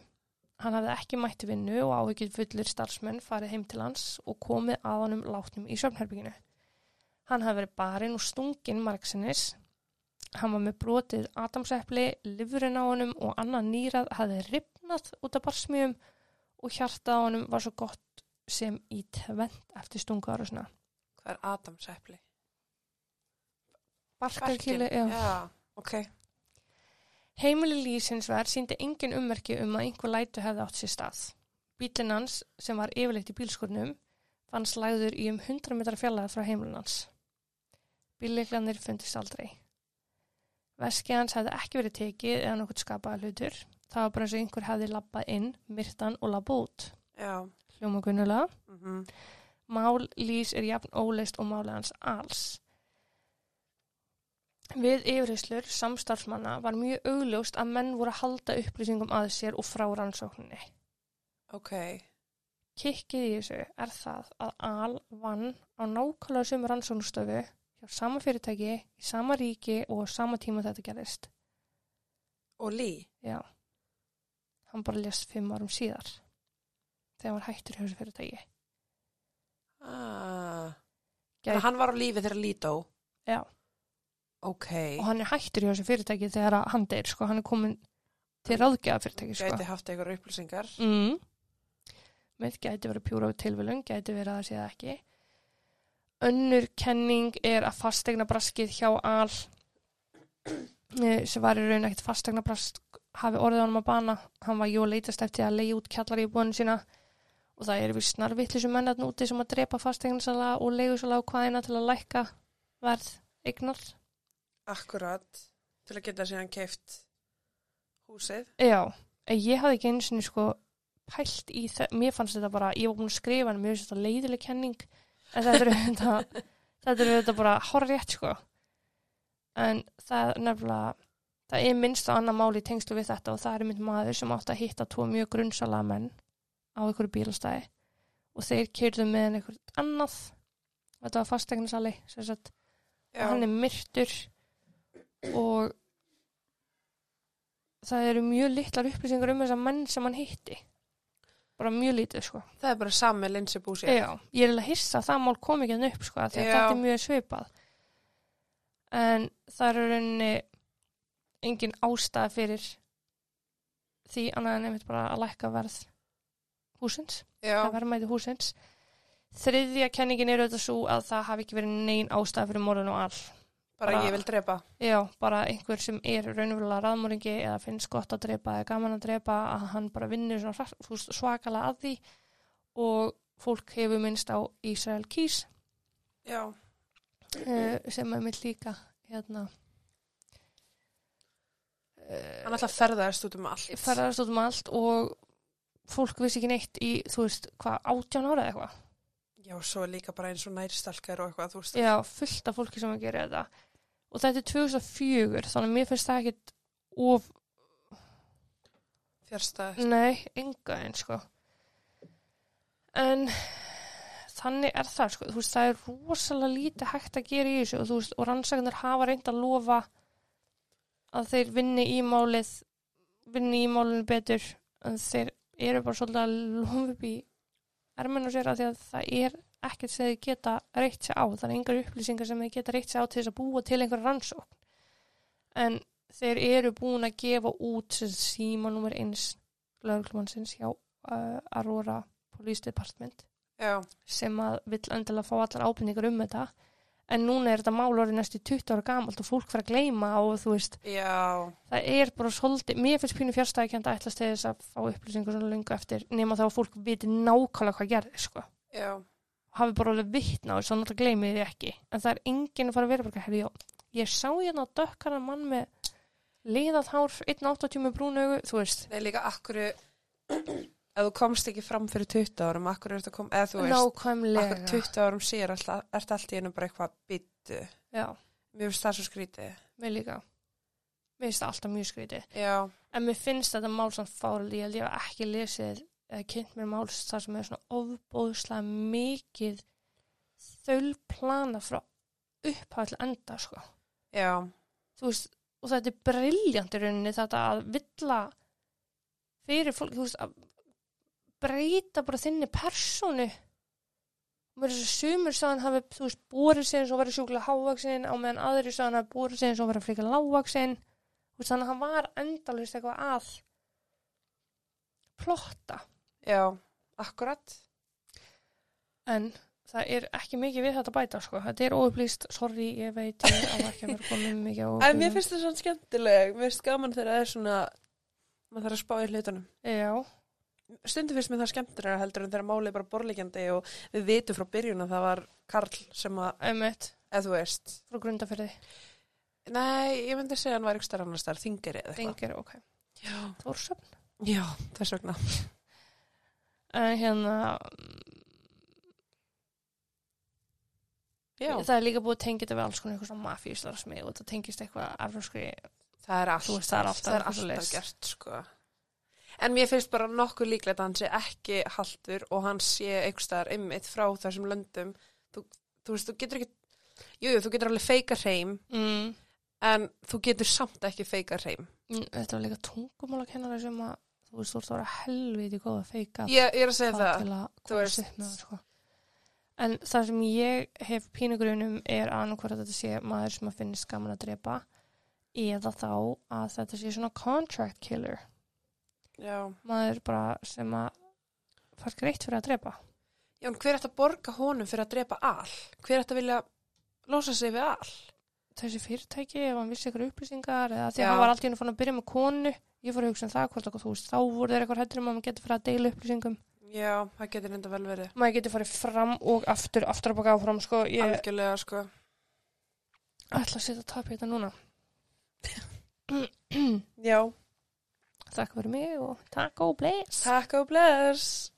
Hann hafði ekki mætti vinnu og áhyggjur fullir starfsmenn farið heim til hans og komið að honum látnum í söfnherbygginu. Hann hafði verið barinn og stunginn margsinnis. Hann var með brotið atamsepli, livurinn á honum og annan nýrað hafði ripnað út af barsmjögum og hjartað á honum var svo gott sem í tvent eftir stungar og svona. hvað er Adamsepli? Barkarkýli, já. Já, ok. Heimili lýsins verð síndi engin ummerki um að einhver lætu hefði átt sér stað. Bílinn hans, sem var yfirleitt í bílskurnum, fannst lagður í um 100 metrar fjallega frá heimilin hans. Bílleiklanir fundist aldrei. Veski hans hefði ekki verið tekið eða nokkuð skapaða hlutur. Það var bara eins og einhver hefði labbað inn, myrtan og labbað út. Já. Hljóma gunnulega. Mm Mál lýs er jafn óleist og málið hans alls. Við yfirheyslur samstarfsmanna var mjög augljóst að menn voru að halda upplýsingum að sér og frá rannsókninni. Ok. Kikkið í þessu er það að Al vann á nákvæmlega sömu rannsóknustöfu hjá sama fyrirtæki, í sama ríki og á sama tíma þetta gerðist. Og Lý? Já. Hann bara lést fimm árum síðar þegar hann var hættur hjá þessu fyrirtæki. Ah. Gæti- Gæt... Hann var á lífi þegar Lý dó? Já. Ok. og hann er hættur hjá þessu fyrirtæki þegar að hann deyr, sko, hann er komin til ráðgjafa fyrirtæki, sko. Gæti haft einhver upplýsingar? Mm. Með gæti verið pjúra við tilvílun, gæti verið að það sé það ekki. Önnur kenning er að fastegna braskið hjá al eh, sem var í raun ekkert fastegna brask hafi orðið honum að bana. Hann var jú að leitast eftir að leiða út kjallar í búinu sína og það eru við snarvittlisum mennarn úti sem að drepa fastegnarsala og leigusala á hvaðina til að lækka verð eignar. Akkurat. Til að geta síðan keift húsið? Já, en ég hafði ekki einu sinni sko pælt í það, mér fannst þetta bara, ég var búin að skrifa hann, mér finnst þetta leiðileg kenning, en þetta er þetta, þetta er þetta bara horrið rétt sko. En það er nefnilega, það er minnst á annar máli í tengslu við þetta og það er mynd maður sem átti að hitta tvo mjög grunnsala menn á einhverju bílastæði og þeir kyrðu með hann einhvern annað, þetta var fastegnarsali, og hann er myrtur og það eru mjög litlar upplýsingar um þessa menn sem hann hitti bara mjög lítið sko. Það er bara sami linsi búsi. Já, ég er alveg að hissa að það mál kom ekki hann upp sko því að þetta er mjög svipað. En það er í rauninni engin ástæða fyrir því annað en einmitt bara að lækka verð húsins Já. það verðmæti húsins þriðja kenningin er auðvitað svo að það hafi ekki verið nein ástæða fyrir morðun og all Bara bara- ég vil drepa. Já, bara einhver sem er raunverulega raðmóringi eða finnst gott að drepa eða gaman að drepa að hann bara veist, svakalega að því og fólk hefur minnst á Ísrael Kís Já. uh, sem er mitt líka hérna Hann alltaf ferðaðist út um allt. ferðarast út um allt og fólk vissi ekki neitt í, þú veist, hvað, átján ára eða eitthvað Já, svo líka bara eins og nærstalkar og eitthvað, þú veist. Já, fullt af fólki sem að gera þetta og þetta er 2004 þannig að mér finnst það ekkit of Fjärstað. Nei, enga einn sko. En þannig er það sko, þú veist, það er rosalega lítið hægt að gera í þessu og þú veist, og rannsæknir hafa reynd að lofa að þeir vinni í málið, vinni í málinu betur, en þeir eru bara svolítið að lofa upp í ermennu sér að því að það er ekkert sem þeir geta reitt sér á, það er engar upplýsingar sem þeir geta reitt sér á til þess að búa til einhver rannsókn. En þeir eru búin að gefa út síma nummer eins lögreglumannsins hjá uh, Aurora Police Department Já, sem að vill endilega fá allar ábyrningar um þetta en núna er þetta mál orðið næstu 20 ára gamalt og fólk fyrir að gleyma og þú veist, já, það er bara svolítið, mér finnst pínu fjárstæðikend að ætlast til þess að fá upplýsingur svona lengu eftir nema þá að fólk viti nákvæmlega hvað gerði sko. já, hafi bara alveg vittna og svo náttúrulega gleymið því ekki. En það er enginn að fara að vera bara herri, ég sá hérna dökkaran mann með liðað hár 1.80 með brún augu, þú veist. Nei, líka akkur ef þú komst ekki fram fyrir 20 árum akkur er þetta kom, eða þú veist akkur 20 árum síðar alltaf, ert allt í einu bara eitthvað byttu já, mér finnst það svo skrítið. Mér líka. Mér finnst það alltaf mjög skrítið. Já, en mér finnst þetta mál svona fárið ég held ég hef ekki lesið eða kynnt mér máls þar sem er svona ofbóðslega mikið þaulplana frá upphæð til enda sko. Já, þú veist, og þetta er briljant í rauninni þetta að villa fyrir fólk, þú veist, að breyta bara þinni persónu. Og mér er að sumur sagðan hafi, þú veist, búrið sig eins og verið sjúklega hávaksin á meðan aðri sagðan hafi búrið sig eins og verið þú veist, þannig að hann var endalist eitthvað að plotta. Já, akkurat. En það er ekki mikið við þetta að bæta sko. þetta er óupplýst, sorry, ég veit ég á ekki að vera komið mikið á en mér finnst það svona skemmtileg. Mér finnst gaman þegar það er svona maður þarf að spá í hlutunum. Já, stundum finnst mér það skemmtilega heldur en þegar málið er bara borlíkjandi og við vitum frá byrjun að það var Karl sem að, einmitt, eða þú veist. Frá grundafyrði nei, ég myndi segja að hann var ykkur starf annars þar, þingir eða eitthvað. Þingir, ok. já, Þórsöfn. já, þess vegna. En hérna, já, það er líka búið að þetta við alls konar eitthvað svona mafíslar smið og það tengist eitthvað afröskri. það er alltaf, það er alltaf það er alltaf gert sko en mér finnst bara nokkuð líklegt að hann sé ekki haldur og hann sé einhver staðar einmitt frá þessum löndum þú, þú veist, þú getur ekki jújú, jú, þú getur alveg feika hreim Mm. en þú getur samt ekki feika hreim Mm, Þetta var líka tungumála kennara sem að, þú veist, þú ert að vera helviti góð að feika ég, ég er að segja það það að það, sko. En það sem ég hef pínugrunum er annarkvært að þetta sé maður sem að finnst gaman að drepa eða þá að þetta sé svona contract killer. Já, Maður bara sem að fær greitt fyrir að drepa. Já, en hver ætti að borga honum fyrir að drepa all? Hver ætti að vilja losa sig við all? þessi fyrirtæki ef hann vissi ykkur upplýsingar eða því Já. að hann var alltaf inn að byrja með konu ég fór að hugsa um það hvort að þú veist þá voru þeir eitthvað hættur um að maður getur fyrir að deila upplýsingum Já, það getur enda vel verið. maður getur farið fram og aftur aftur að baka áfram sko ég Algjörlega, sko. ætla að setja tap í þetta núna Já, þakka fyrir mig og takk og bless takk og bless.